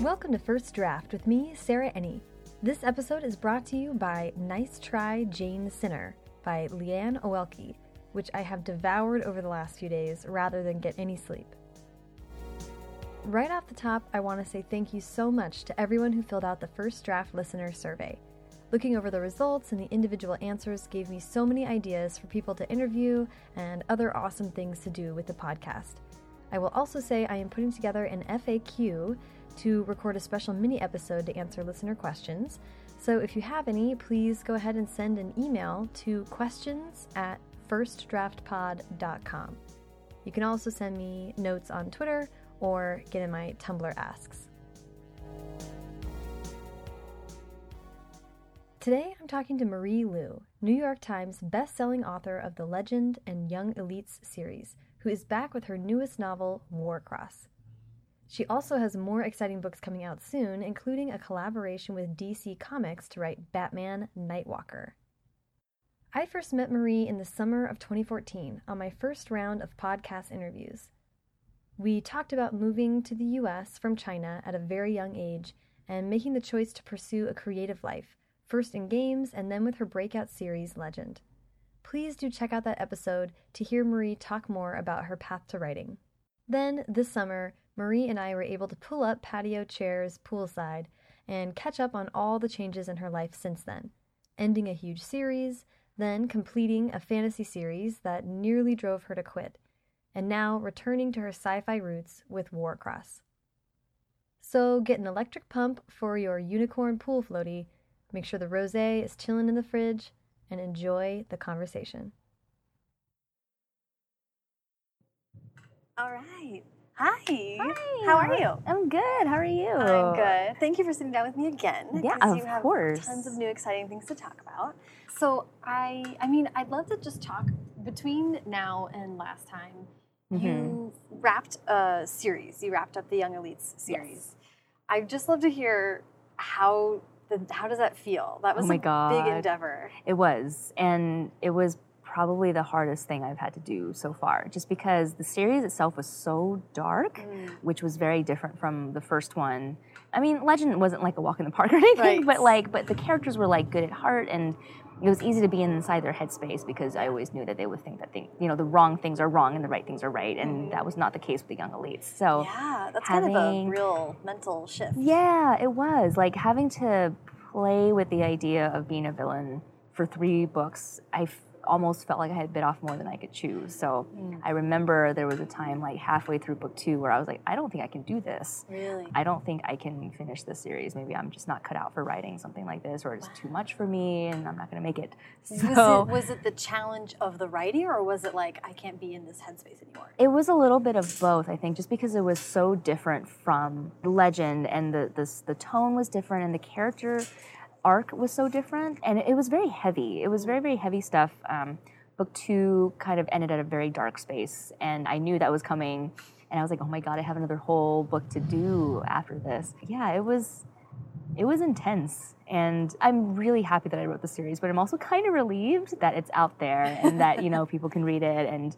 Welcome to First Draft with me, Sarah Enni. This episode is brought to you by Nice Try Jane Sinner by Lianne Oelke, which I have devoured over the last few days rather than get any sleep. Right off the top, I want to say thank you so much to everyone who filled out the First Draft Listener Survey. Looking over the results and the individual answers gave me so many ideas for people to interview and other awesome things to do with the podcast. I will also say I am putting together an FAQ to record a special mini episode to answer listener questions. So if you have any, please go ahead and send an email to questions at firstdraftpod.com. You can also send me notes on Twitter or get in my Tumblr asks. Today I'm talking to Marie Lu, New York Times best-selling author of the Legend and Young Elites series, who is back with her newest novel, Warcross. She also has more exciting books coming out soon, including a collaboration with DC Comics to write Batman Nightwalker. I first met Marie in the summer of 2014 on my first round of podcast interviews. We talked about moving to the US from China at a very young age and making the choice to pursue a creative life, first in games and then with her breakout series Legend. Please do check out that episode to hear Marie talk more about her path to writing. Then, this summer, Marie and I were able to pull up patio chairs poolside and catch up on all the changes in her life since then, ending a huge series, then completing a fantasy series that nearly drove her to quit, and now returning to her sci fi roots with Warcross. So get an electric pump for your unicorn pool floaty, make sure the rose is chilling in the fridge, and enjoy the conversation. All right. Hi. Hi. How are you? I'm good. How are you? I'm good. Thank you for sitting down with me again. Yeah, 'cause of you have course. Tons of new exciting things to talk about. So I, I mean, I'd love to just talk between now and last time. Mm-hmm. You wrapped a series. You wrapped up the Young Elites series. I'd just love to hear how the how does that feel? That was Oh my a big endeavor. It was, and it was probably the hardest thing I've had to do so far, just because the series itself was so dark, Mm. which was very different from the first one. I mean, Legend wasn't like a walk in the park or anything, Right. but like, but the characters were like good at heart, and it was easy to be inside their headspace because I always knew that they would think that they, you know, the wrong things are wrong and the right things are right, and mm-hmm. that was not the case with the Young Elites. So. Yeah, that's kind of a real mental shift. Yeah, it was. Like having to play with the idea of being a villain for three books, I almost felt like I had bit off more than I could chew. So Mm. I remember there was a time like halfway through book two where I was like, I don't think I can do this. Really. I don't think I can finish this series. Maybe I'm just not cut out for writing something like this, or it's too much for me and I'm not going to make it. Was So it was it the challenge of the writing, or was it like I can't be in this headspace anymore? It was a little bit of both, I think, just because it was so different from the Legend, and the the, the tone was different, and the character arc was so different, and it was very heavy. It was very very heavy stuff. Um, book two kind of ended at a very dark space, and I knew that was coming, and I was like, oh my god, I have another whole book to do after this. Yeah, it was it was intense and i'm really happy that i wrote the series but i'm also kind of relieved that it's out there and that you know people can read it and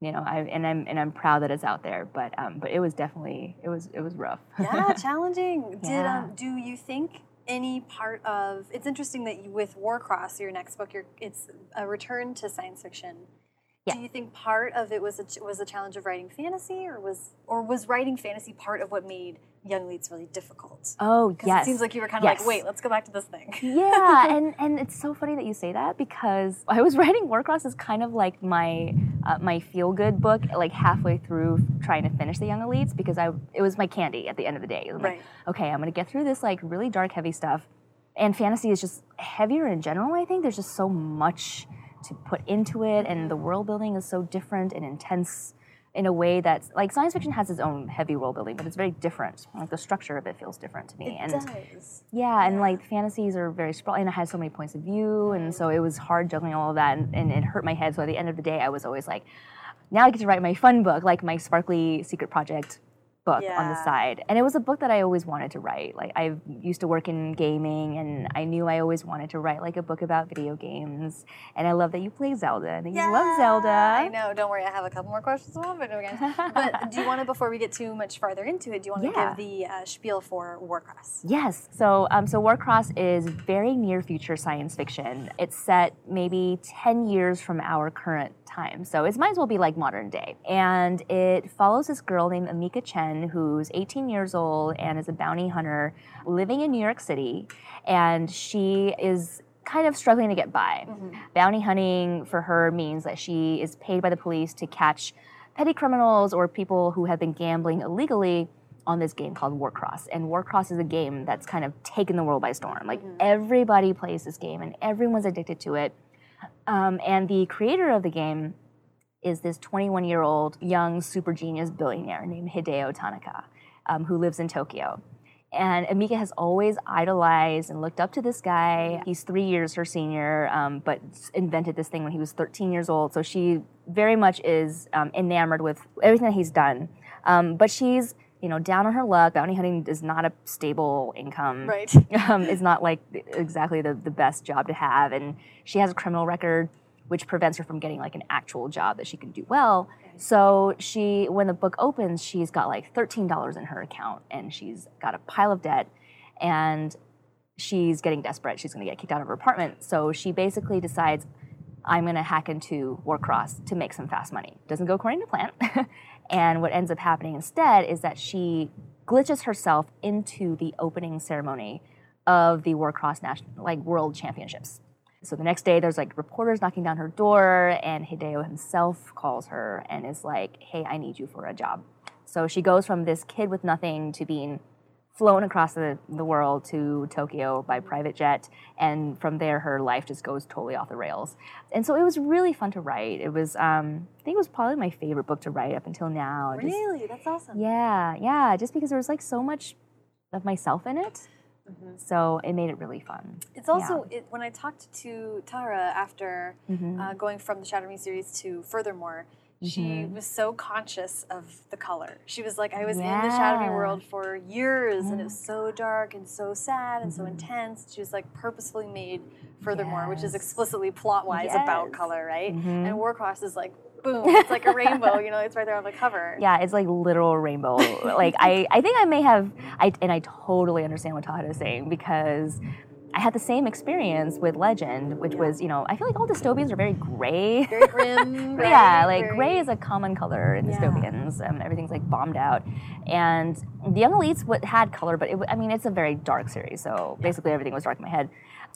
you know I, and i'm and i'm proud that it's out there but um but it was definitely it was it was rough Yeah, challenging. Did Yeah. um, do you think any part of it's interesting that you with Warcross, your next book, it's a return to science fiction. Yeah. Do you think part of it was a, ch- was a challenge of writing fantasy, or was or was writing fantasy part of what made Young Elites really difficult? oh yes it seems like you were kind of Yes. like, wait, let's go back to this thing. yeah, and and it's so funny that you say that because I was writing Warcross as kind of like my uh, my feel good book, like halfway through trying to finish the Young Elites because I it was my candy at the end of the day. Right. Like, okay, I'm gonna get through this like really dark, heavy stuff, and fantasy is just heavier in general. I think there's just so much to put into it, and the world building is so different and intense in a way that's like science fiction has its own heavy world building, but it's very different. Like the structure of it feels different to me. It and does. yeah, and like fantasies are very sprawling. And I had so many points of view, and so it was hard juggling all of that, and, and it hurt my head. So at the end of the day, I was always like, now I get to write my fun book, like my sparkly secret project book on the side. And it was a book that I always wanted to write. Like I used to work in gaming and I knew I always wanted to write like a book about video games. And I love that you play Zelda and that you love Zelda. I know. Don't worry. I have a couple more questions about video games. but do you want to, before we get too much farther into it, do you want to Yeah. give the uh, spiel for Warcross? Yes. So, um, so Warcross is very near future science fiction. It's set maybe 10 years from our current time. So it might as well be like modern day. And it follows this girl named Emika Chen, who's 18 years old and is a bounty hunter living in New York City. And she is kind of struggling to get by. Bounty hunting for her means that she is paid by the police to catch petty criminals or people who have been gambling illegally on this game called Warcross. And Warcross is a game that's kind of taken the world by storm. Like everybody plays this game and everyone's addicted to it. Um, and the creator of the game is this 21 year old young super genius billionaire named Hideo Tanaka, um, who lives in Tokyo. And Emika has always idolized and looked up to this guy. He's three years her senior, um, but invented this thing when he was 13 years old. So she very much is um, enamored with everything that he's done. Um, but she's, you know, down on her luck. Bounty hunting is not a stable income Right. um, is not like exactly the, the best job to have. And she has a criminal record, which prevents her from getting like an actual job that she can do well. So she, when the book opens, she's got like $13 in her account and she's got a pile of debt and she's getting desperate. She's going to get kicked out of her apartment. So she basically decides, I'm going to hack into Warcross to make some fast money. Doesn't go according to plan. and what ends up happening instead is that she glitches herself into the opening ceremony of the Warcross national like world championships. So the next day there's like reporters knocking down her door and Hideo himself calls her and is like, "Hey, I need you for a job." So she goes from this kid with nothing to being flown across the, the world to Tokyo by private jet. And from there, her life just goes totally off the rails. And so it was really fun to write. It was, um, I think it was probably my favorite book to write up until now. Just- Really? That's awesome. yeah, yeah, just because there was like so much of myself in it. So it made it really fun. It's also it, when I talked to Tahereh after Mhm. uh, going from the Shatter Me series to Furthermore, she Mhm. was so conscious of the color. She was like, I was in the Shatter Me world for years, and it was so dark and so sad and so intense. She was like purposefully made Furthermore, which is Mm-hmm. Explicitly plot wise about color, right? Mhm. And Warcross is like, boom, it's like a rainbow. You know, it's right there on the cover. Yeah, it's like literal rainbow. like I, I think I may have, I and I totally understand what Todd is saying because I had the same experience with Legend, which was you know I feel like all dystopians are very gray. Very grim. right? yeah, like Very- gray is a common color in Yeah. dystopians. Um, everything's like bombed out, and the Young Elites what had color, but it, w- I mean it's a very dark series, so basically everything was dark in my head.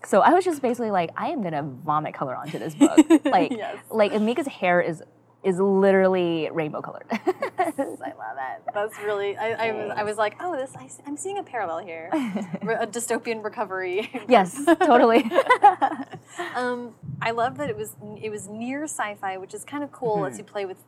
So I was just basically like, I am gonna vomit color onto this book. like, Yes. like Emika's hair is is literally rainbow colored. I love it. That's really. I, I was. I was like, oh, this. I, am seeing a parallel here. Re- a dystopian recovery. yes, totally. um, I love that it was. It was near sci-fi, which is kind of cool. Lets you play with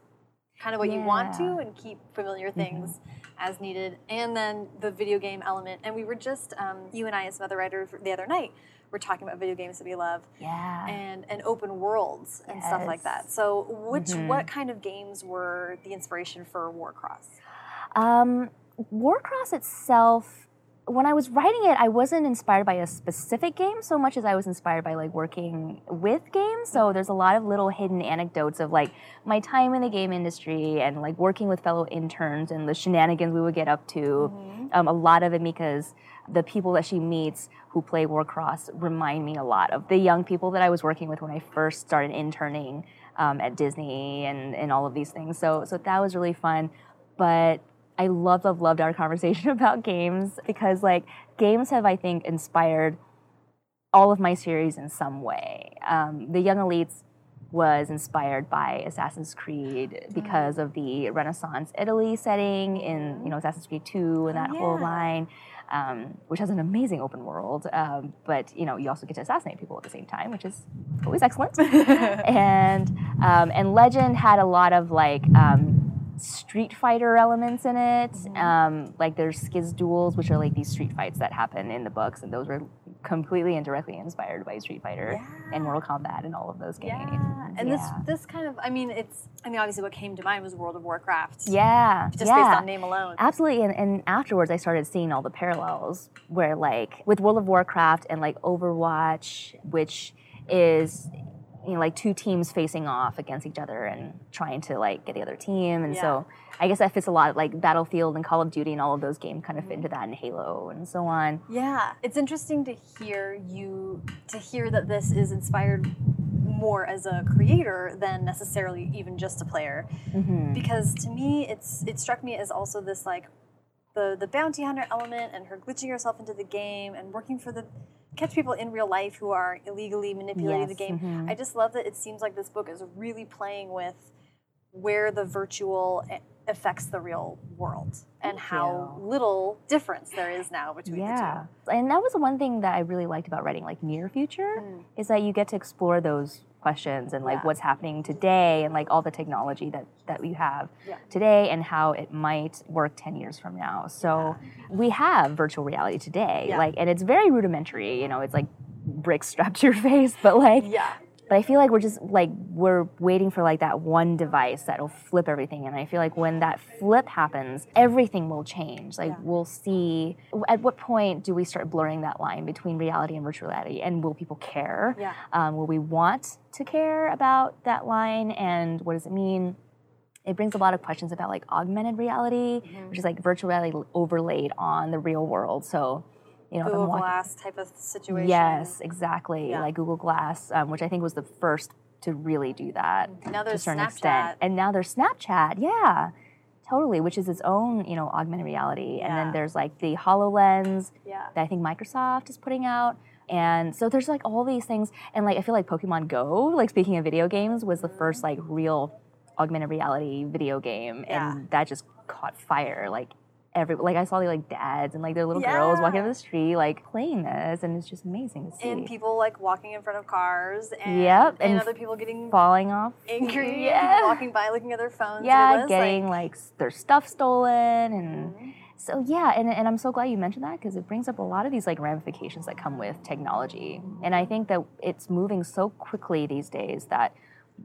kind of what you want to and keep familiar things as needed. And then the video game element. And we were just um, you and I, as some other writers, the other night, were talking about video games that we love yeah. and and open worlds and stuff like that. So, which Mm-hmm. what kind of games were the inspiration for Warcross? Um, Warcross itself, when I was writing it, I wasn't inspired by a specific game so much as I was inspired by like working with games. So there's a lot of little hidden anecdotes of like my time in the game industry and like working with fellow interns and the shenanigans we would get up to. Um, a lot of Emika's, the people that she meets who play Warcross remind me a lot of the young people that I was working with when I first started interning um, at Disney and, and all of these things. So, so that was really fun. But I loved, loved, loved our conversation about games because like games have, I think, inspired all of my series in some way. Um, the Young Elites was inspired by Assassin's Creed because of the Renaissance Italy setting in you know Assassin's Creed 2 and that whole yeah. line, um, which has an amazing open world. Um, but you know you also get to assassinate people at the same time, which is always excellent. and um, and Legend had a lot of like. Um, Street Fighter elements in it. Mhm. Um, like there's Skiz duels, which are like these street fights that happen in the books, and those were completely and directly inspired by Street Fighter and Mortal Kombat and all of those games. Yeah, and this this kind of I mean it's I mean obviously what came to mind was World of Warcraft. Yeah, Just yeah. based on name alone. Absolutely, and, and afterwards I started seeing all the parallels where like with World of Warcraft and like Overwatch, which is you know like two teams facing off against each other and trying to like get the other team, and so I guess that fits a lot like Battlefield and Call of Duty and all of those games kind of fit into that and Halo and so on. Yeah, it's interesting to hear you to hear that this is inspired more as a creator than necessarily even just a player. hmm Because to me, it's it struck me as also this like the the bounty hunter element and her glitching herself into the game and working for the catch people in real life who are illegally manipulating the Yes, game. mhm. I just love that it seems like this book is really playing with where the virtual affects the real world and how you. little difference there is now between Yeah, and that was one thing that I really liked about writing like near future Mm. is that you get to explore those questions and like Yeah. what's happening today and like all the technology that that you have Yeah. today and how it might work 10 years from now. So we have virtual reality today, Yeah. like and it's very rudimentary. You know, it's like bricks strapped to your face, but like. Yeah. But I feel like we're just like we're waiting for like that one device that'll flip everything. And I feel like when that flip happens, everything will change. Like Yeah. we'll see at what point do we start blurring that line between reality and virtual reality? And will people care? Yeah. Um, will we want to care about that line? And what does it mean? It brings a lot of questions about like augmented reality, Mm-hmm. which is like virtual reality overlaid on the real world. So, you know, Google Glass type of situation. Yes, exactly. Yeah. Like Google Glass, um, which I think was the first to really do that Now to a certain Snapchat. extent. And now there's Snapchat, yeah, totally, which is its own, you know, augmented reality. And then there's like the Hololens Yeah. that I think Microsoft is putting out. And so there's like all these things, and like I feel like Pokemon Go, like speaking of video games, was the first like real augmented reality video game, Yeah. and that just caught fire. Like every like I saw the like dads and like their little girls walking Yeah. down the street like playing this, and it's just amazing to see. And people like walking in front of cars and, Yep, and, and other people getting falling off. angry, Yeah. walking by looking at their phones. Yeah, getting like, like, their stuff stolen and Mhm. so yeah, and, and I'm so glad you mentioned that because it brings up a lot of these like ramifications that come with technology. And I think that it's moving so quickly these days that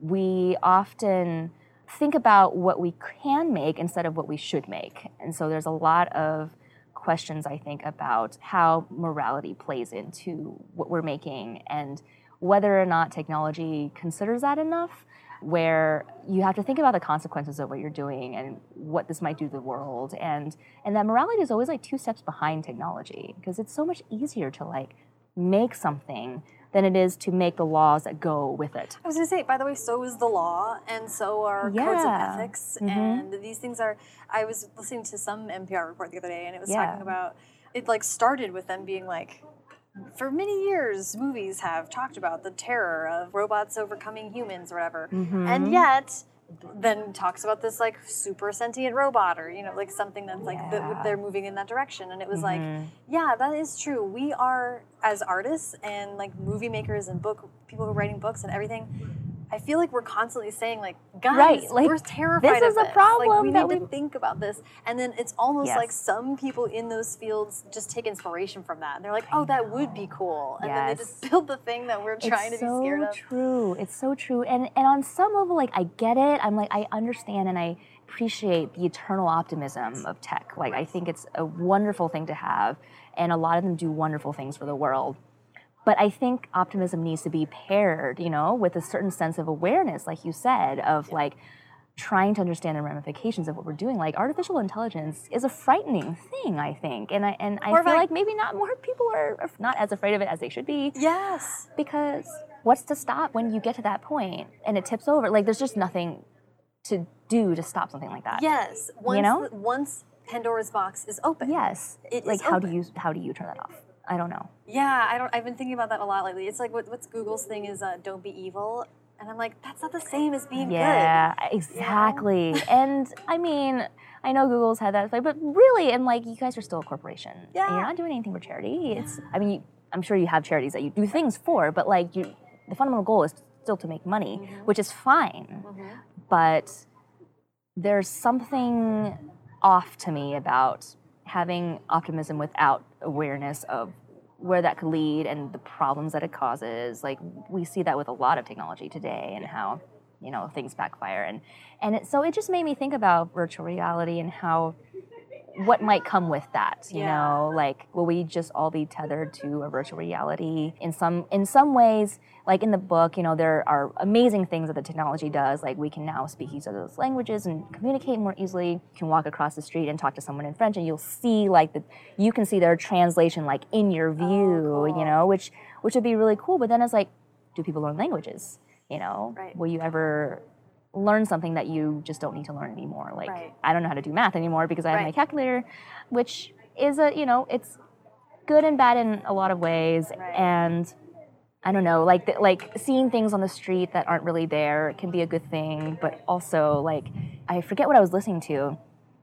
we often think about what we can make instead of what we should make. And so there's a lot of questions I think about how morality plays into what we're making and whether or not technology considers that enough where you have to think about the consequences of what you're doing and what this might do to the world and and that morality is always like two steps behind technology because it's so much easier to like make something than it is to make the laws that go with it I was gonna say, by the way, so is the law, and so are codes of Yeah. ethics, Mhm. and these things are. I was listening to some NPR report the other day, and it was Yeah. talking about it. Like started with them being like, for many years, movies have talked about the terror of robots overcoming humans or whatever, Mm-hmm. and yet. Then talks about this like super sentient robot or you know like something that's like Yeah. that they're moving in that direction and it was like Mhm. yeah, that is true. We are as artists and like movie makers and book people who are writing books and everything. I feel like we're constantly saying like, guys, Right, like, we're terrified this is a Like problem we that need to we- think about this. And then it's almost like some people in those fields just take inspiration from that. And they're like, oh, that would be cool. And then they just build the thing that we're trying it's to be so scared of. It's so true. It's so true. And and on some level, like I get it. I'm like I understand and I appreciate the eternal optimism of tech. Like I think it's a wonderful thing to have, and a lot of them do wonderful things for the world. But I think optimism needs to be paired, you know, with a certain sense of awareness, like you said, of like trying to understand the ramifications of what we're doing. Like artificial intelligence is a frightening thing, I think, and I and I feel like maybe not more people are not as afraid of it as they should be Yes. because what's to stop when you get to that point and it tips over like there's just nothing to do to stop something like that Yes. Once, know? once Pandora's box is open. yes It like how do you how do you turn that off i don't know Yeah, I don't. I've been thinking about that a lot lately. It's like what, what's Google's thing is uh, don't be evil, and I'm like, that's not the same as being good. yeah exactly and i mean i know google's had that but really and like you guys are still a corporation and Yeah. you're not doing anything for charity it's i mean you, i'm sure you have charities that you do things for but like you the fundamental goal is still to make money Mm-hmm. which is fine good. but there's something off to me about having optimism without awareness of where that could lead and the problems that it causes. Like we see that with a lot of technology today and how you know things backfire and and it, so it just made me think about virtual reality and how what might come with that you Yeah. know like will we just all be tethered to a virtual reality in some in some ways like in the book you know there are amazing things that the technology does like we can now speak each other's languages and communicate more easily you can walk across the street and talk to someone in french and you'll see like the you can see their translation like in your oh, view cool. you know which which would be really cool but then it's like do people learn languages you know Right. will you ever learn something that you just don't need to learn anymore like Right. i don't know how to do math anymore because i have my calculator which is a you know it's good and bad in a lot of ways Right. and i don't know like the, like seeing things on the street that aren't really there can be a good thing but also like i forget what i was listening to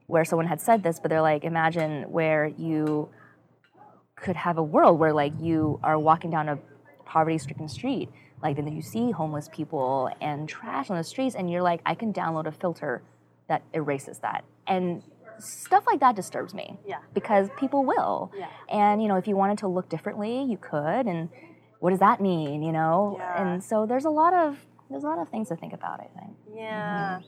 where someone had said this but they're like imagine where you could have a world where like you are walking down a poverty stricken street like then you see homeless people and trash on the streets and you're like i can download a filter that erases that and stuff like that disturbs me Yeah. because people will Yeah. and you know if you wanted to look differently you could and what does that mean you know Yeah. and so there's a lot of there's a lot of things to think about i think Yeah.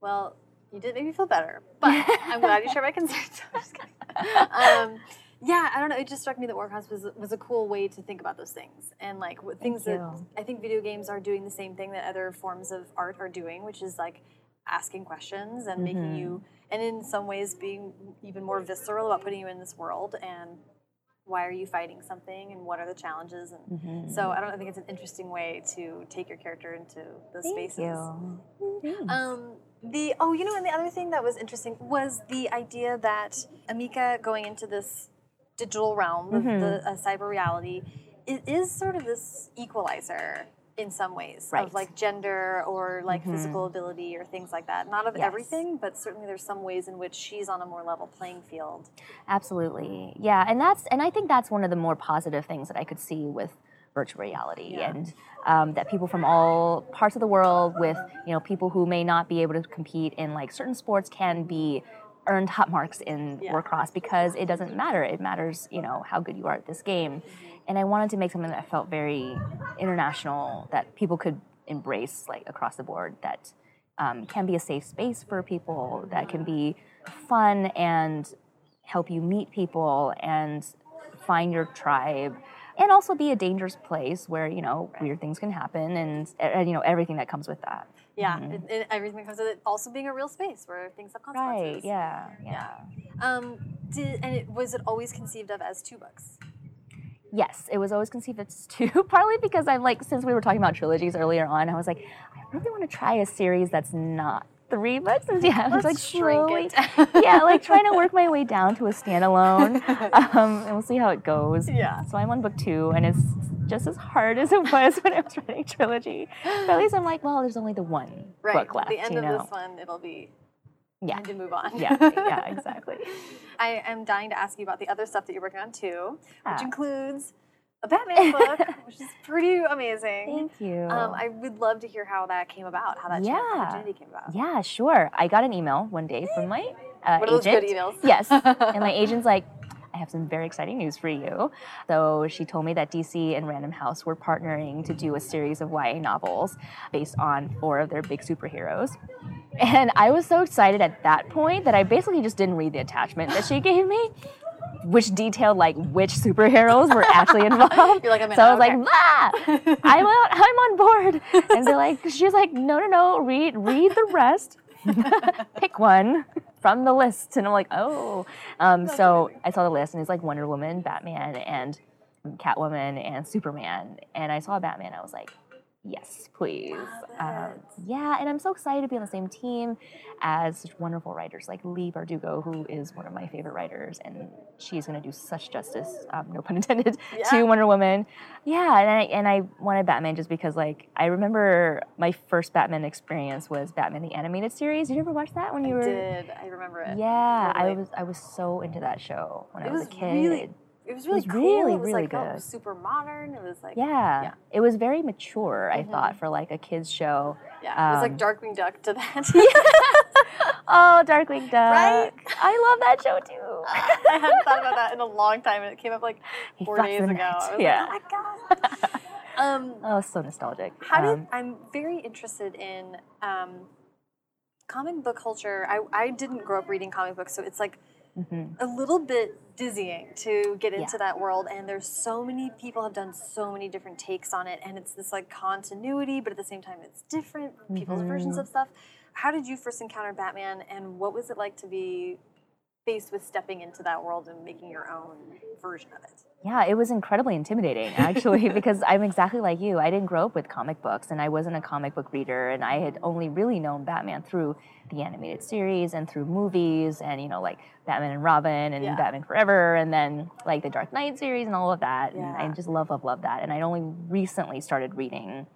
Well, you did make me feel better, but I'm glad you shared my concerns. I'm just kidding. Um, yeah, I don't know. It just struck me that Warcross was was a cool way to think about those things, and like what things that. I think video games are doing the same thing that other forms of art are doing, which is like asking questions and making you, and in some ways being even more visceral about putting you in this world and why are you fighting something and what are the challenges and Mm-hmm. so I don't I think it's an interesting way to take your character into those Thank spaces. you. Thanks. Um, the oh, you know, and the other thing that was interesting was the idea that Emika going into this digital realm of Mm-hmm. the uh, cyber reality it is sort of this equalizer in some ways Right. Mm-hmm. of like gender or like physical ability or things like that. Not of Yes. everything, but certainly there's some ways in which she's on a more level playing field. Absolutely. Yeah, and that's and I think that's one of the more positive things that I could see with virtual reality Yeah. and um, that people from all parts of the world with you know people who may not be able to compete in like certain sports can be earned hot marks in Yeah. Warcross because it doesn't matter. It matters, you know, how good you are at this game. And I wanted to make something that felt very international that people could embrace like across the board that um, can be a safe space for people that can be fun and help you meet people and find your tribe and also be a dangerous place where you know weird things can happen and, and you know everything that comes with that. Yeah, it, it, everything that comes with it also being a real space where things have consequences. right yeah yeah. Um, did and it was it always conceived of as two books? yes it was always conceived as two partly because i'm like since we were talking about trilogies earlier on i was like i really want to try a series that's not three books and yeah like Let's shrink slowly it. yeah like trying to work my way down to a standalone um, and we'll see how it goes Yeah. so i'm on book two and it's just as hard as it was when i was writing trilogy but at least i'm like well there's only the one Right. book left At the end you of know this one, it'll be yeah time to move on. yeah yeah exactly I am dying to ask you about the other stuff that you're working on too, which Ah. includes a Batman book, which is pretty amazing. thank you Um, I would love to hear how that came about, how that Yeah. opportunity came about. Yeah, sure. I got an email one day from my uh, those agent. good emails? Yes, and my agent's like, "I have some very exciting news for you." So she told me that DC and Random House were partnering to do a series of YA novels based on four of their big superheroes. And I was so excited at that point that I basically just didn't read the attachment that she gave me, which detailed like which superheroes were actually involved. You're like, I'm in, so I was okay. like, ah, I'm on, I'm on board. And they're like, she's like, no, no, no, read read the rest, pick one from the list. And I'm like, oh. Um, so I saw the list, and it's like Wonder Woman, Batman, and Catwoman, and Superman. And I saw Batman. I was like, yes, please. Um, yeah, and I'm so excited to be on the same team as such wonderful writers like Leigh Bardugo, who is one of my favorite writers, and she's going to do such justice, um, no pun intended, Yeah. to Wonder Woman. Yeah, and I and I wanted Batman just because like I remember my first Batman experience was Batman the animated series. Did you ever watch that when you I were? did. I remember it. Yeah, I was I was so into that show when I was, was a kid. really- It was really was cool. really, it was really like oh, super modern. It was like yeah. Yeah. Mm-hmm. it was very mature. I thought for like a kids show. yeah. it was like um, Darkwing Duck to that. oh, Darkwing Duck. Right? I love that show too. I hadn't thought about that in a long time, and it came up like He four days ago. net, I was yeah. like, oh my god. um, Oh, so nostalgic. how do you, Um, I'm very interested in um, comic book culture. I, I didn't grow up reading comic books, so it's like mhm. a little bit dizzying to get into Yeah. that world and there's so many people have done so many different takes on it and it's this like continuity but at the same time it's different people's versions Mhm. of stuff how did you first encounter batman and what was it like to be faced with stepping into that world and making your own version of it Yeah, it was incredibly intimidating actually because I'm exactly like you. I didn't grow up with comic books and I wasn't a comic book reader and I had only really known Batman through the animated series and through movies and you know like Batman and Robin and Yeah. Batman Forever and then like the Dark Knight series and all of that. And I just love love love that and I only recently started reading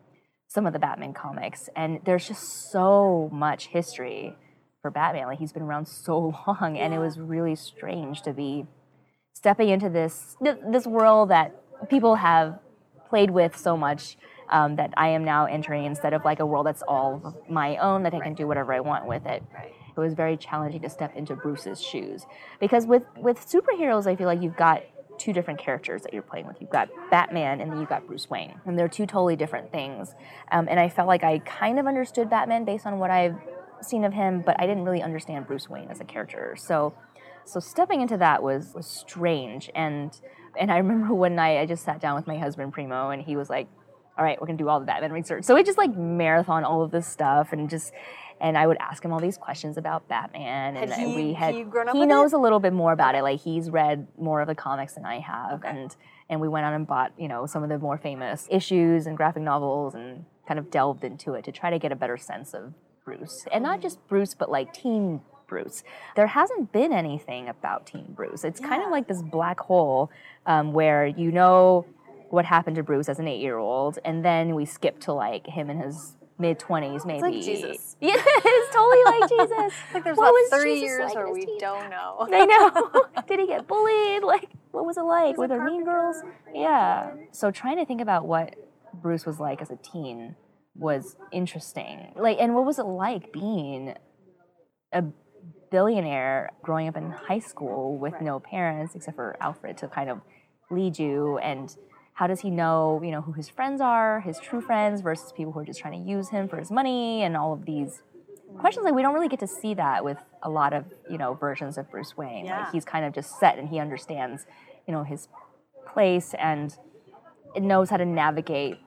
some of the Batman comics and there's just so much history for Batman. Like he's been around so long and it was really strange to be stepping into this this world that people have played with so much um, that I am now entering instead of like a world that's all my own that I can do whatever I want with it. right It was very challenging to step into Bruce's shoes because with with superheroes, I feel like you've got two different characters that you're playing with. You've got Batman and then you've got Bruce Wayne, and they're two totally different things. Um, and I felt like I kind of understood Batman based on what I've seen of him, but I didn't really understand Bruce Wayne as a character. So so stepping into that was was strange and and I remember one night I just sat down with my husband Primo and he was like, "All right, we're gonna do all the Batman research." So we just like marathon all of this stuff and just and I would ask him all these questions about Batman and he- we had he he knows it? a little bit more about it. Like he's read more of the comics than I have Okay. and and we went out and bought you know some of the more famous issues and graphic novels and kind of delved into it to try to get a better sense of Bruce and not just Bruce but like teen Bruce. There hasn't been anything about Teen Bruce. It's kind of like this black hole um, where you know what happened to Bruce as an eight-year-old, and then we skip to like him in his mid twenties, maybe. It's like Jesus. Yeah, it's totally like Jesus. like there's What about was 30 Jesus years like where we teen? don't know I know. Did he get bullied? Like, what was it like? He's Were there mean girls? Yeah. So trying to think about what Bruce was like as a teen was interesting. Like, and what was it like being a billionaire growing up in high school with Right. no parents except for Alfred to kind of lead you and how does he know, you know, who his friends are, his true friends versus people who are just trying to use him for his money and all of these questions like we don't really get to see that with a lot of, you know, versions of Bruce Wayne. Yeah. Like he's kind of just set and he understands, you know, his place and it knows how to navigate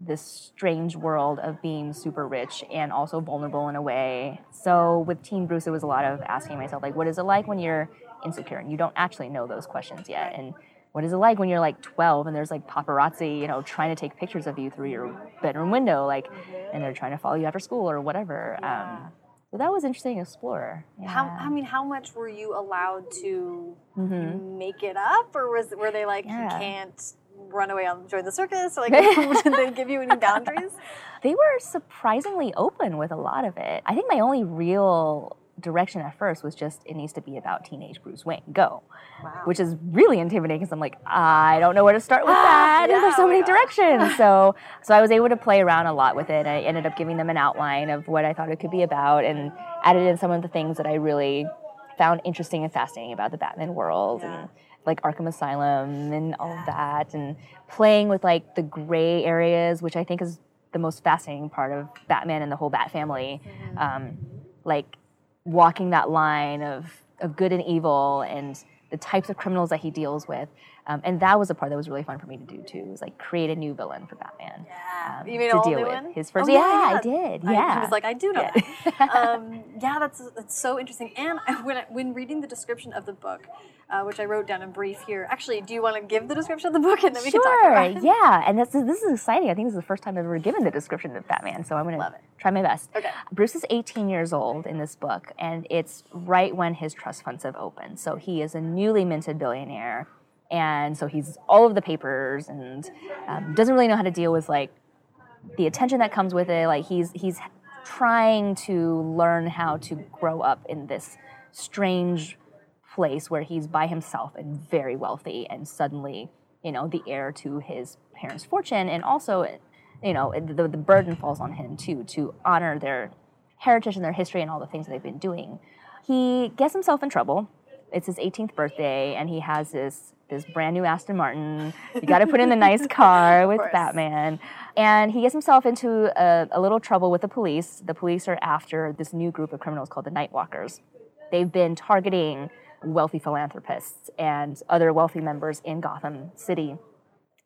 this strange world of being super rich and also vulnerable in a way. So with Teen Bruce, it was a lot of asking myself, like, what is it like when you're insecure and you don't actually know those questions yet? And what is it like when you're like 12 and there's like paparazzi, you know, trying to take pictures of you through your bedroom window, like, and they're trying to follow you after school or whatever. Yeah. Um, so that was interesting to explore. how, I mean how much were you allowed to Mhm. make it up or was were they like Yeah. you can't run away and join the circus like did they give you any boundaries they were surprisingly open with a lot of it. I think my only real direction at first was just it needs to be about teenage Bruce Wayne. Go. wow Which is really intimidating because I'm like, I don't know where to start with that. Yeah, and there's so many directions. so so I was able to play around a lot with it. I ended up giving them an outline of what I thought it could be about and added in some of the things that I really found interesting and fascinating about the Batman world Yeah. and like Arkham Asylum and all of that and playing with like the gray areas, which I think is the most fascinating part of Batman and the whole Bat family. Um, like walking that line of, of good and evil and the types of criminals that he deals with. Um, and that was a part that was really fun for me to do too, was like create a new villain for Batman. yeah um, you mean to all deal new with. one? His first- Oh, yeah, I did, yeah. I was like I do know Yeah. that um, yeah that's that's so interesting and when I, when reading the description of the book uh, which I wrote down in brief here actually do you want to give the description of the book and then we can talk about it yeah, and this is, this is exciting. I think this is the first time I've ever given the description of Batman, so I'm going to try my best. Okay. Bruce is 18 years old in this book, and it's right when his trust funds have opened. So he is a newly minted billionaire, and so he's all of the papers and um, doesn't really know how to deal with like the attention that comes with it. Like he's he's trying to learn how to grow up in this strange place where he's by himself and very wealthy and suddenly you know the heir to his parents fortune and also you know the, the burden falls on him too to honor their heritage and their history and all the things that they've been doing. He gets himself in trouble. It's his 18th birthday, and he has this this brand new Aston Martin. You got to put in the nice car with. Batman, and he gets himself into a, a little trouble with the police. The police are after this new group of criminals called the Nightwalkers. They've been targeting wealthy philanthropists and other wealthy members in Gotham City.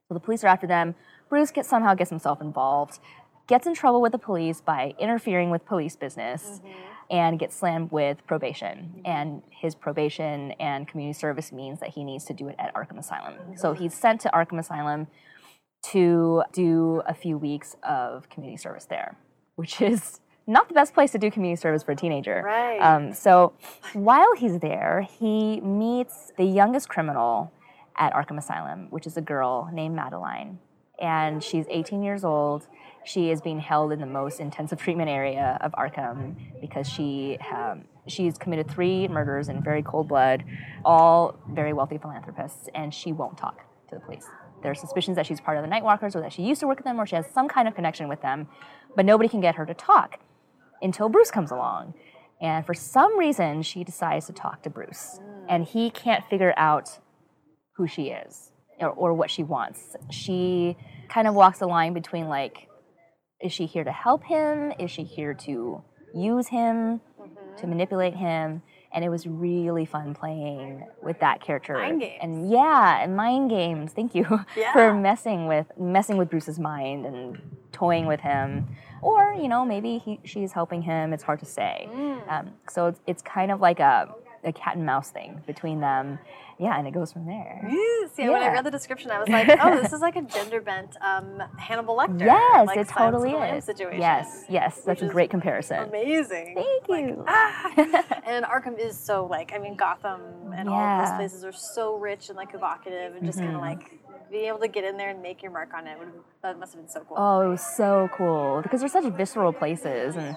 So the police are after them. Bruce gets somehow gets himself involved, gets in trouble with the police by interfering with police business, mm-hmm. And gets slammed with probation. And his probation and community service means that he needs to do it at Arkham Asylum. So he's sent to Arkham Asylum to do a few weeks of community service there, which is not the best place to do community service for a teenager. Right. Um, so while he's there, he meets the youngest criminal at Arkham Asylum, which is a girl named Madeline. And she's 18 years old. She is being held in the most intensive treatment area of Arkham because she um, she's committed three murders in very cold blood, all very wealthy philanthropists, and she won't talk to the police. There are suspicions that she's part of the Nightwalkers or that she used to work with them or she has some kind of connection with them, but nobody can get her to talk until Bruce comes along. And for some reason, she decides to talk to Bruce. And he can't figure out who she is or, or what she wants. She kind of walks the line between like, is she here to help him? Is she here to use him, to manipulate him? And it was really fun playing with that character. Mind games. And yeah, and mind games. Thank you Yeah. for messing with messing with Bruce's mind and toying with him. Or you know maybe he, she's helping him. It's hard to say. Mm. Um, so it's, it's kind of like a, a cat and mouse thing between them. Yeah, and it goes from there. Yes, yeah, when I read the description, I was like, oh, this is like a gender bent um, Hannibal Lecter. Yes, like it totally is. situation. Yes, yes, that's a great comparison. Amazing. Thank you. Ah. and Arkham is so like I mean Gotham and all of those places are so rich and like evocative and just kind of like being able to get in there and make your mark on it would that must have been so cool. Oh, it was so cool because they're such visceral places, and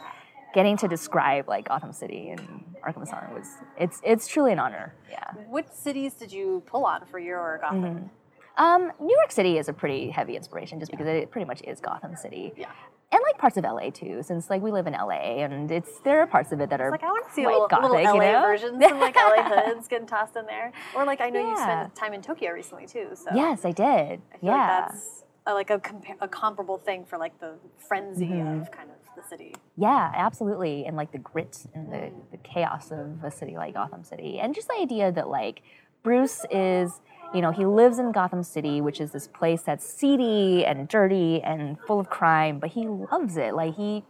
getting to describe like Gotham City and Arkham Asylum was it's it's truly an honor. Yeah. What cities did you pull on for your Gotham? Mm-hmm. Um, New York City is a pretty heavy inspiration just because it pretty much is Gotham City. Yeah. And like parts of LA too, since like we live in LA and it's there are parts of it that are Like I want to see a little, gothic, little LA you know? versions, some like LA hoods getting tossed in there, or like I know you spent time in Tokyo recently too. So Yes, I did. I feel yeah. like that's a, like a, compa- a comparable thing for like the frenzy Mm-hmm. of kind of the city. Yeah, absolutely. And like the grit and the, the chaos of a city like Gotham City. And just the idea that like Bruce is, you know, he lives in Gotham City, which is this place that's seedy and dirty and full of crime, but he loves it. Like he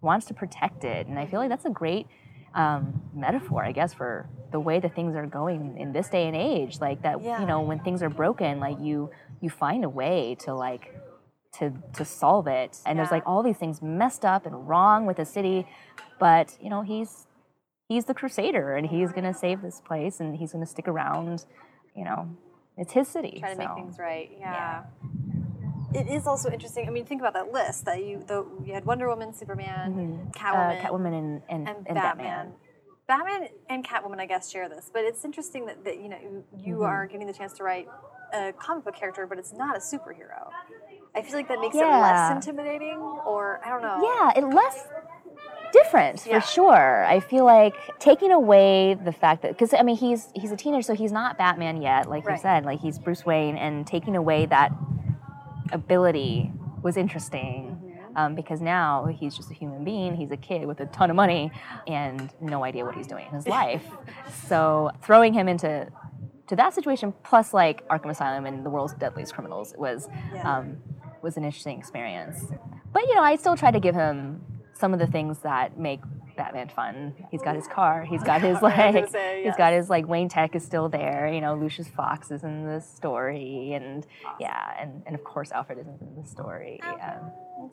wants to protect it. And I feel like that's a great um, metaphor, I guess, for the way that things are going in this day and age. Like that, Yeah. you know, when things are broken, like you you find a way to like to to solve it. And there's like all these things messed up and wrong with the city, but you know he's he's the crusader and he's gonna save this place and he's gonna stick around. You know, it's his city. Try to make things right. Yeah. It is also interesting. I mean, think about that list that you the, you had Wonder Woman, Superman, Uh, Catwoman, Catwoman and and, and, and Batman. Batman and Catwoman, I guess, share this, but it's interesting that, that you know you, you Mm-hmm. are getting the chance to write a comic book character, but it's not a superhero. I feel like that makes it less intimidating, or I don't know. Yeah, it less different Yeah. for sure. I feel like taking away the fact that because I mean he's he's a teenager, so he's not Batman yet, like you said, like he's Bruce Wayne, and taking away that ability was interesting. Um, because now he's just a human being. He's a kid with a ton of money and no idea what he's doing in his life. so throwing him into to that situation, plus like Arkham Asylum and the world's deadliest criminals, was Yeah. um, was an interesting experience. But you know, I still try to give him some of the things that make Batman fun. He's got his car. He's got his I was gonna like. say, He's yes. got his like Wayne Tech is still there. You know, Lucius Fox is in the story, and yeah, and, and of course Alfred is in the story. Um,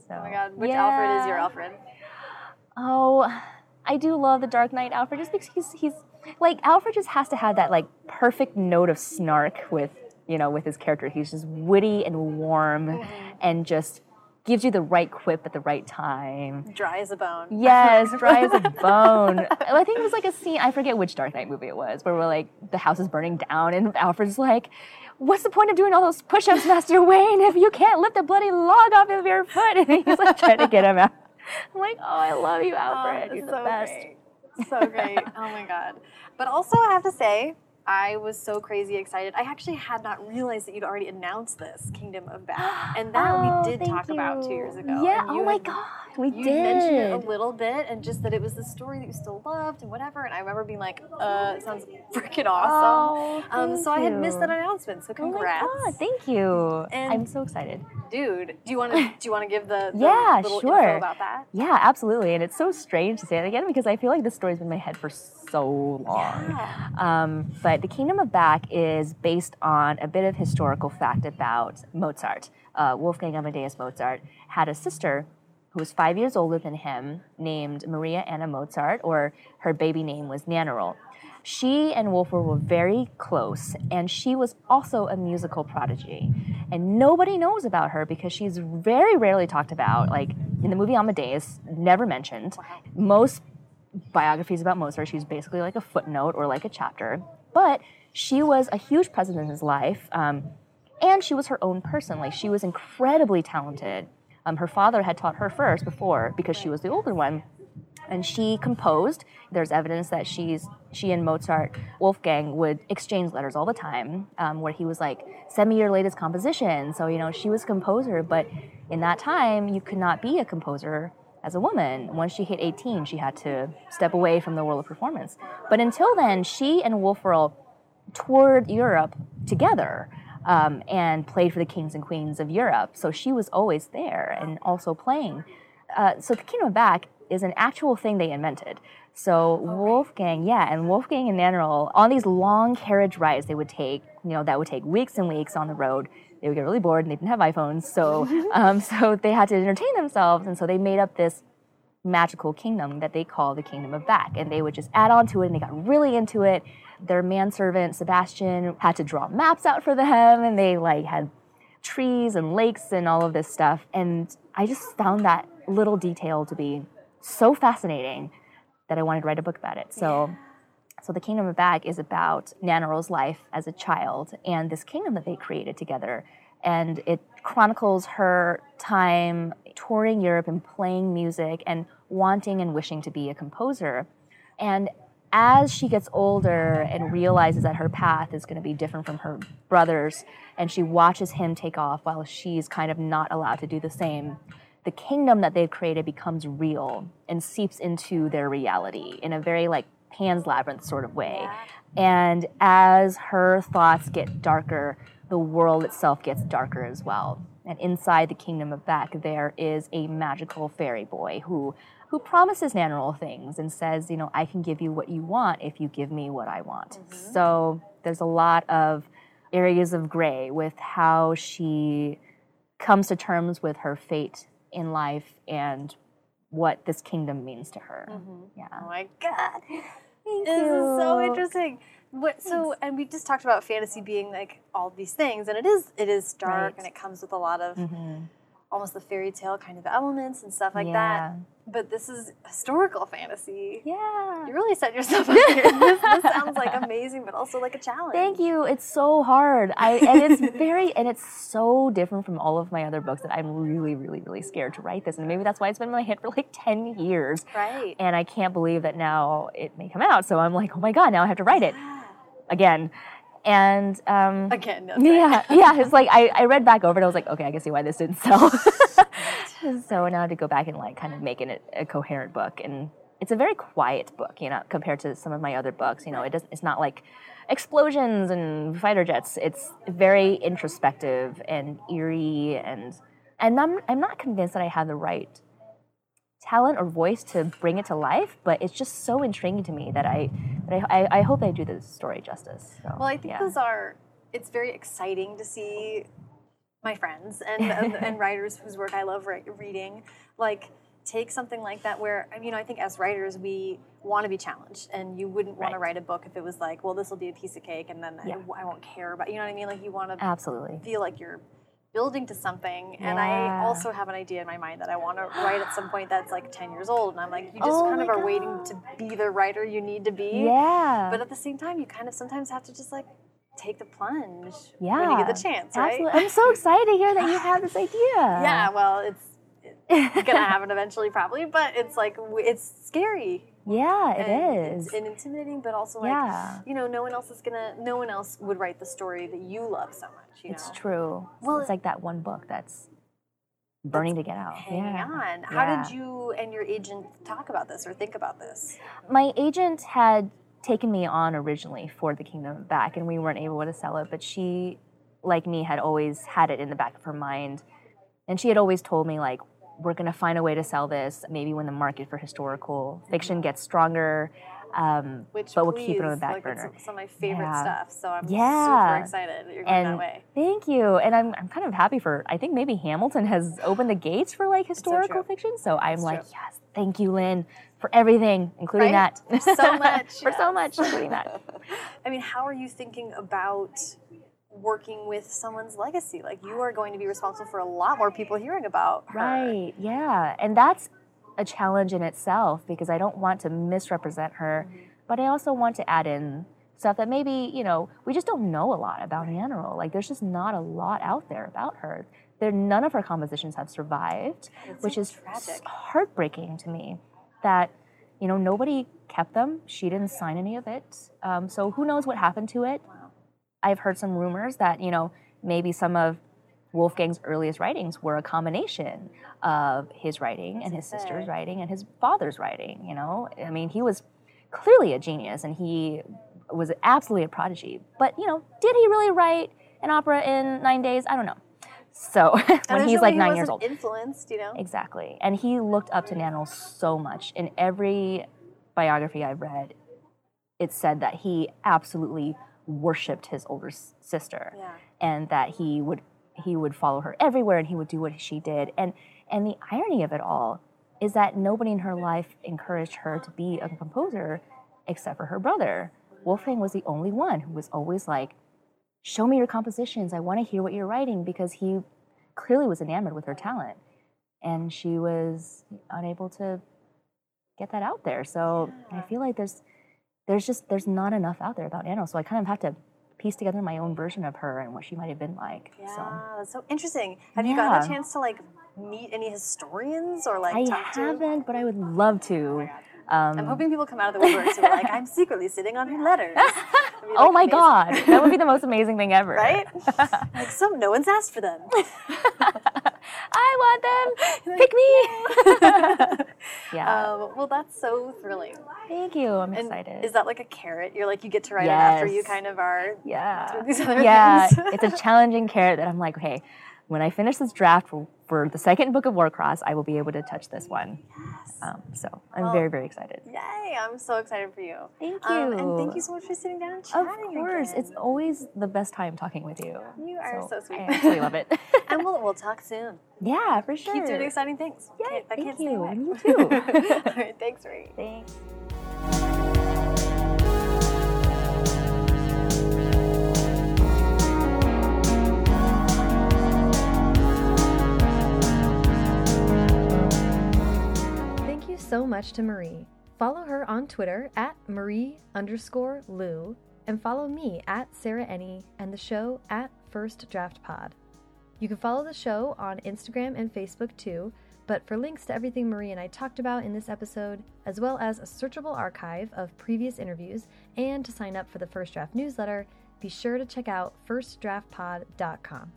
so, Oh my God, which Alfred is your. Alfred? Oh, I do love the Dark Knight Alfred just because he's he's like Alfred just has to have that like perfect note of snark with you know with his character. He's just witty and warm mm-hmm. and just gives you the right quip at the right time. Dry as a bone. Yes, dry as a bone. I think it was like a scene, I forget which Dark Knight movie it was, where we're like, the house is burning down, and Alfred's like, What's the point of doing all those push ups, Master Wayne, if you can't lift a bloody log off of your foot? And he's like trying to get him out. I'm like, oh, I love you, Oh, Alfred. it's You're the best. great. So great. oh my god. But also I have to say, I was so crazy excited. I actually had not realized that you'd already announced this Kingdom of Back. And that Oh, we did talk about two years ago. Yeah. Oh my had- God, we you did. mentioned it a little bit and just that it was the story that you still loved and whatever. And I remember being like, uh, it sounds freaking awesome. Oh, um, so I had missed that announcement. So congrats. Oh my. God, thank you. And- I'm so excited. Dude, do you want to do you want to give the, the Yeah, little sure. info about that? Yeah, absolutely. And it's so strange to say it again because I feel like this story's been in my head for so long. Yeah. Um, but the Kingdom of Back is based on a bit of historical fact about Mozart. Uh, Wolfgang Amadeus Mozart had a sister who was five years older than him, named Maria Anna Mozart, or her baby name was Nannerl. She and Wolferl were very close, and she was also a musical prodigy. And nobody knows about her because she's very rarely talked about. Like in the movie Amadeus, never mentioned. Most biographies about Mozart, she's basically like a footnote or like a chapter. But she was a huge presence in his life, um, and she was her own person. Like she was incredibly talented. Um, her father had taught her first before because she was the older one, and she composed. There's evidence that she's she and Mozart, Wolfgang would exchange letters all the time, um, where he was like, "Send me your latest composition." So you know she was a composer, but in that time you could not be a composer as a woman. Once she hit 18, she had to step away from the world of performance. But until then, she and Wolferl toured Europe together um, and played for the kings and queens of Europe. So she was always there and also playing. Uh, so the Kingdom of Back is an actual thing they invented. So Wolfgang, yeah, and Wolfgang and Nannerl on these long carriage rides they would take, you know, that would take weeks and weeks on the road. They would get really bored and they didn't have iPhones, so um, so they had to entertain themselves, and so they made up this magical kingdom that they call the Kingdom of Back. And they would just add on to it and they got really into it. Their manservant, Sebastian, had to draw maps out for them and they like had trees and lakes and all of this stuff. And I just found that little detail to be so fascinating that I wanted to write a book about it. So so the Kingdom of Back is about Nannerl's life as a child and this kingdom that they created together. And it chronicles her time touring Europe and playing music and wanting and wishing to be a composer. And as she gets older and realizes that her path is going to be different from her brother's, and she watches him take off while she's kind of not allowed to do the same, the kingdom that they've created becomes real and seeps into their reality in a very like Pan's Labyrinth sort of way. And as her thoughts get darker, the world itself gets darker as well. And inside the kingdom of Back, there is a magical fairy boy who who promises Nannerl things and says, you know, I can give you what you want if you give me what I want. Mm-hmm. So there's a lot of areas of gray with how she comes to terms with her fate in life and what this kingdom means to her. Yeah. Oh my god. Thank This is so interesting. What so and we just talked about fantasy being like all these things and it is it is dark Right. and it comes with a lot of Mhm. Almost the fairy tale kind of elements and stuff like Yeah. that. But this is historical fantasy. Yeah. You really set yourself up here. this, this sounds like amazing, but also like a challenge. Thank you. It's so hard. I and it's very and it's so different from all of my other books that I'm really, really, really scared to write this. And maybe that's why it's been in my head for like 10 years. Right. And I can't believe that now it may come out. So I'm like, oh my God, now I have to write it again. And um, Again, right. yeah, yeah. It's like I, I read back over it. I was like, okay, I can see why this didn't sell. so now I had to go back and like kind of make it a coherent book, and it's a very quiet book, you know, compared to some of my other books. You know, it doesn't. It's not like explosions and fighter jets. It's very introspective and eerie, and and I'm I'm not convinced that I have the right talent or voice to bring it to life, but it's just so intriguing to me that I that I, I, I hope I do the story justice. So, Well, I think yeah. those are. It's very exciting to see my friends and and, and writers whose work I love re- reading, like take something like that where I mean I think as writers we want to be challenged and you wouldn't want to write a book if it was like well this will be a piece of cake and then Yeah. I, I won't care about you know what I mean like you want to Absolutely. feel like you're building to something and I also have an idea in my mind that I want to write at some point that's like 10 years old and I'm like you just Oh kind of are waiting to be the writer you need to be Yeah. but at the same time, you kind of sometimes have to just like take the plunge yeah. when you get the chance, right? Absolutely. I'm so excited to hear that you have this idea. Yeah, well, it's it, gonna happen eventually, probably. But it's like it's scary. Yeah, it and is. It's, and intimidating, but also like Yeah. you know, no one else is gonna. No one else would write the story that you love so much. You It's know, true. Well, it's like that one book that's burning to get out. Hang yeah. on. How Yeah. did you and your agent talk about this or think about this? My agent had taken me on originally for The Kingdom Back, and we weren't able to sell it, but she, like me, had always had it in the back of her mind. And she had always told me, like, we're going to find a way to sell this, maybe when the market for historical fiction gets stronger. Um, Which but we'll please, keep it on the back like, burner. It's some of my favorite Yeah. stuff. So I'm Yeah. super excited that you're going and that way. thank you. And I'm, I'm kind of happy for, I think maybe Hamilton has opened the gates for like historical true. fiction. So I'm It's like, true. yes, thank you, Lin, for everything, including Right? that. For so much, for so much, including that. I mean, how are you thinking about working with someone's legacy? Like you are going to be responsible for a lot more people hearing about her. Right, yeah. And that's a challenge in itself because I don't want to misrepresent her, but I also want to add in stuff that maybe, you know, we just don't know a lot about Nannerl. Like there's just not a lot out there about her. There none of her compositions have survived, It's which so is tragic. heartbreaking to me that you know nobody kept them. She didn't sign any of it. Um, so who knows what happened to it? Wow. I've heard some rumors that you know maybe some of Wolfgang's earliest writings were a combination of his writing and his sister's writing and his father's writing. You know, I mean, he was clearly a genius and he was absolutely a prodigy. But you know, did he really write an opera in nine days? I don't know. So when he's like way he nine years old, influenced, you know. exactly, and he looked up to Nannerl so much. In every biography I've read, it said that he absolutely worshipped his older sister Yeah. and that he would he would follow her everywhere and he would do what she did. And and the irony of it all is that nobody in her life encouraged her to be a composer except for her brother. Wolfgang was the only one who was always like show me your compositions. I want to hear what you're writing because he clearly was enamored with her talent and she was unable to get that out there. So i feel like there's there's just there's not enough out there about Anna. So I kind of have to piece together my own version of her and what she might have been like. Yeah, So so interesting. Have you gotten a chance to like meet any historians or like I talk to? haven't, but I would love to. Oh Um, I'm hoping people come out of the woodwork to be like, I'm secretly sitting on her letters. It'd oh my amazing. god, that would be the most amazing thing ever. Right? like some, no one's asked for them. I want them. Pick me. yeah. Um, well, that's so thrilling. Thank you. I'm And excited. is that like a carrot? You're like you get to write it after you kind of are. yeah. doing these other yeah. things. it's a challenging carrot that I'm like, okay, when I finish this draft for, for the second book of Warcross, I will be able to touch this one. Um, so I'm Well, very, very excited. Yay! I'm so excited for you. Thank Um, and thank you. you so much for sitting down and chatting. Of course, again. it's always the best time talking with you. You are so sweet. I absolutely love it. and we'll we'll talk soon. yeah, for sure. Keep doing exciting things. I thank you. And you too. All right, thanks, Marie. Thanks. So much to Marie. Follow her on Twitter at Marie underscore Lu and follow me at Sarah Enni and the show at First Draft Pod. You can follow the show on Instagram and Facebook too, but for links to everything Marie and I talked about in this episode, as well as a searchable archive of previous interviews, and to sign up for the First Draft newsletter, be sure to check out firstdraftpod.com.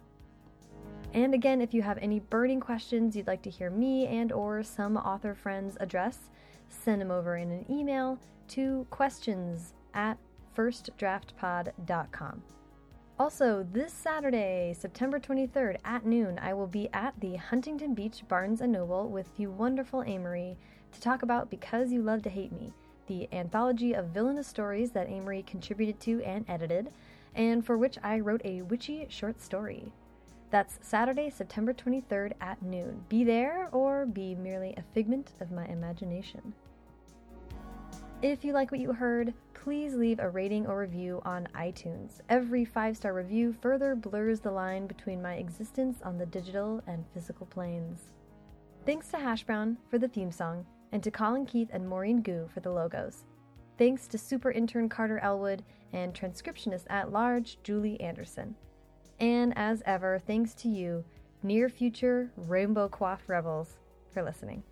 And again, if you have any burning questions you'd like to hear me and or some author friends address, send them over in an email to questions at firstdraftpod.com. Also, this Saturday, September 23rd at noon, I will be at the Huntington Beach Barnes & Noble with the wonderful Ameriie to talk about Because You Love to Hate Me, the anthology of villainous stories that Ameriie contributed to and edited, and for which I wrote a witchy short story. That's Saturday, September 23rd at noon. Be there or be merely a figment of my imagination. If you like what you heard, please leave a rating or review on iTunes. Every five star review further blurs the line between my existence on the digital and physical planes. Thanks to Hash Brown for the theme song, and to Colin Keith and Maureen Gu for the logos. Thanks to super intern Carter Elwood and transcriptionist at large Julie Anderson. And as ever, thanks to you, near future rainbow coiffed rebels, for listening.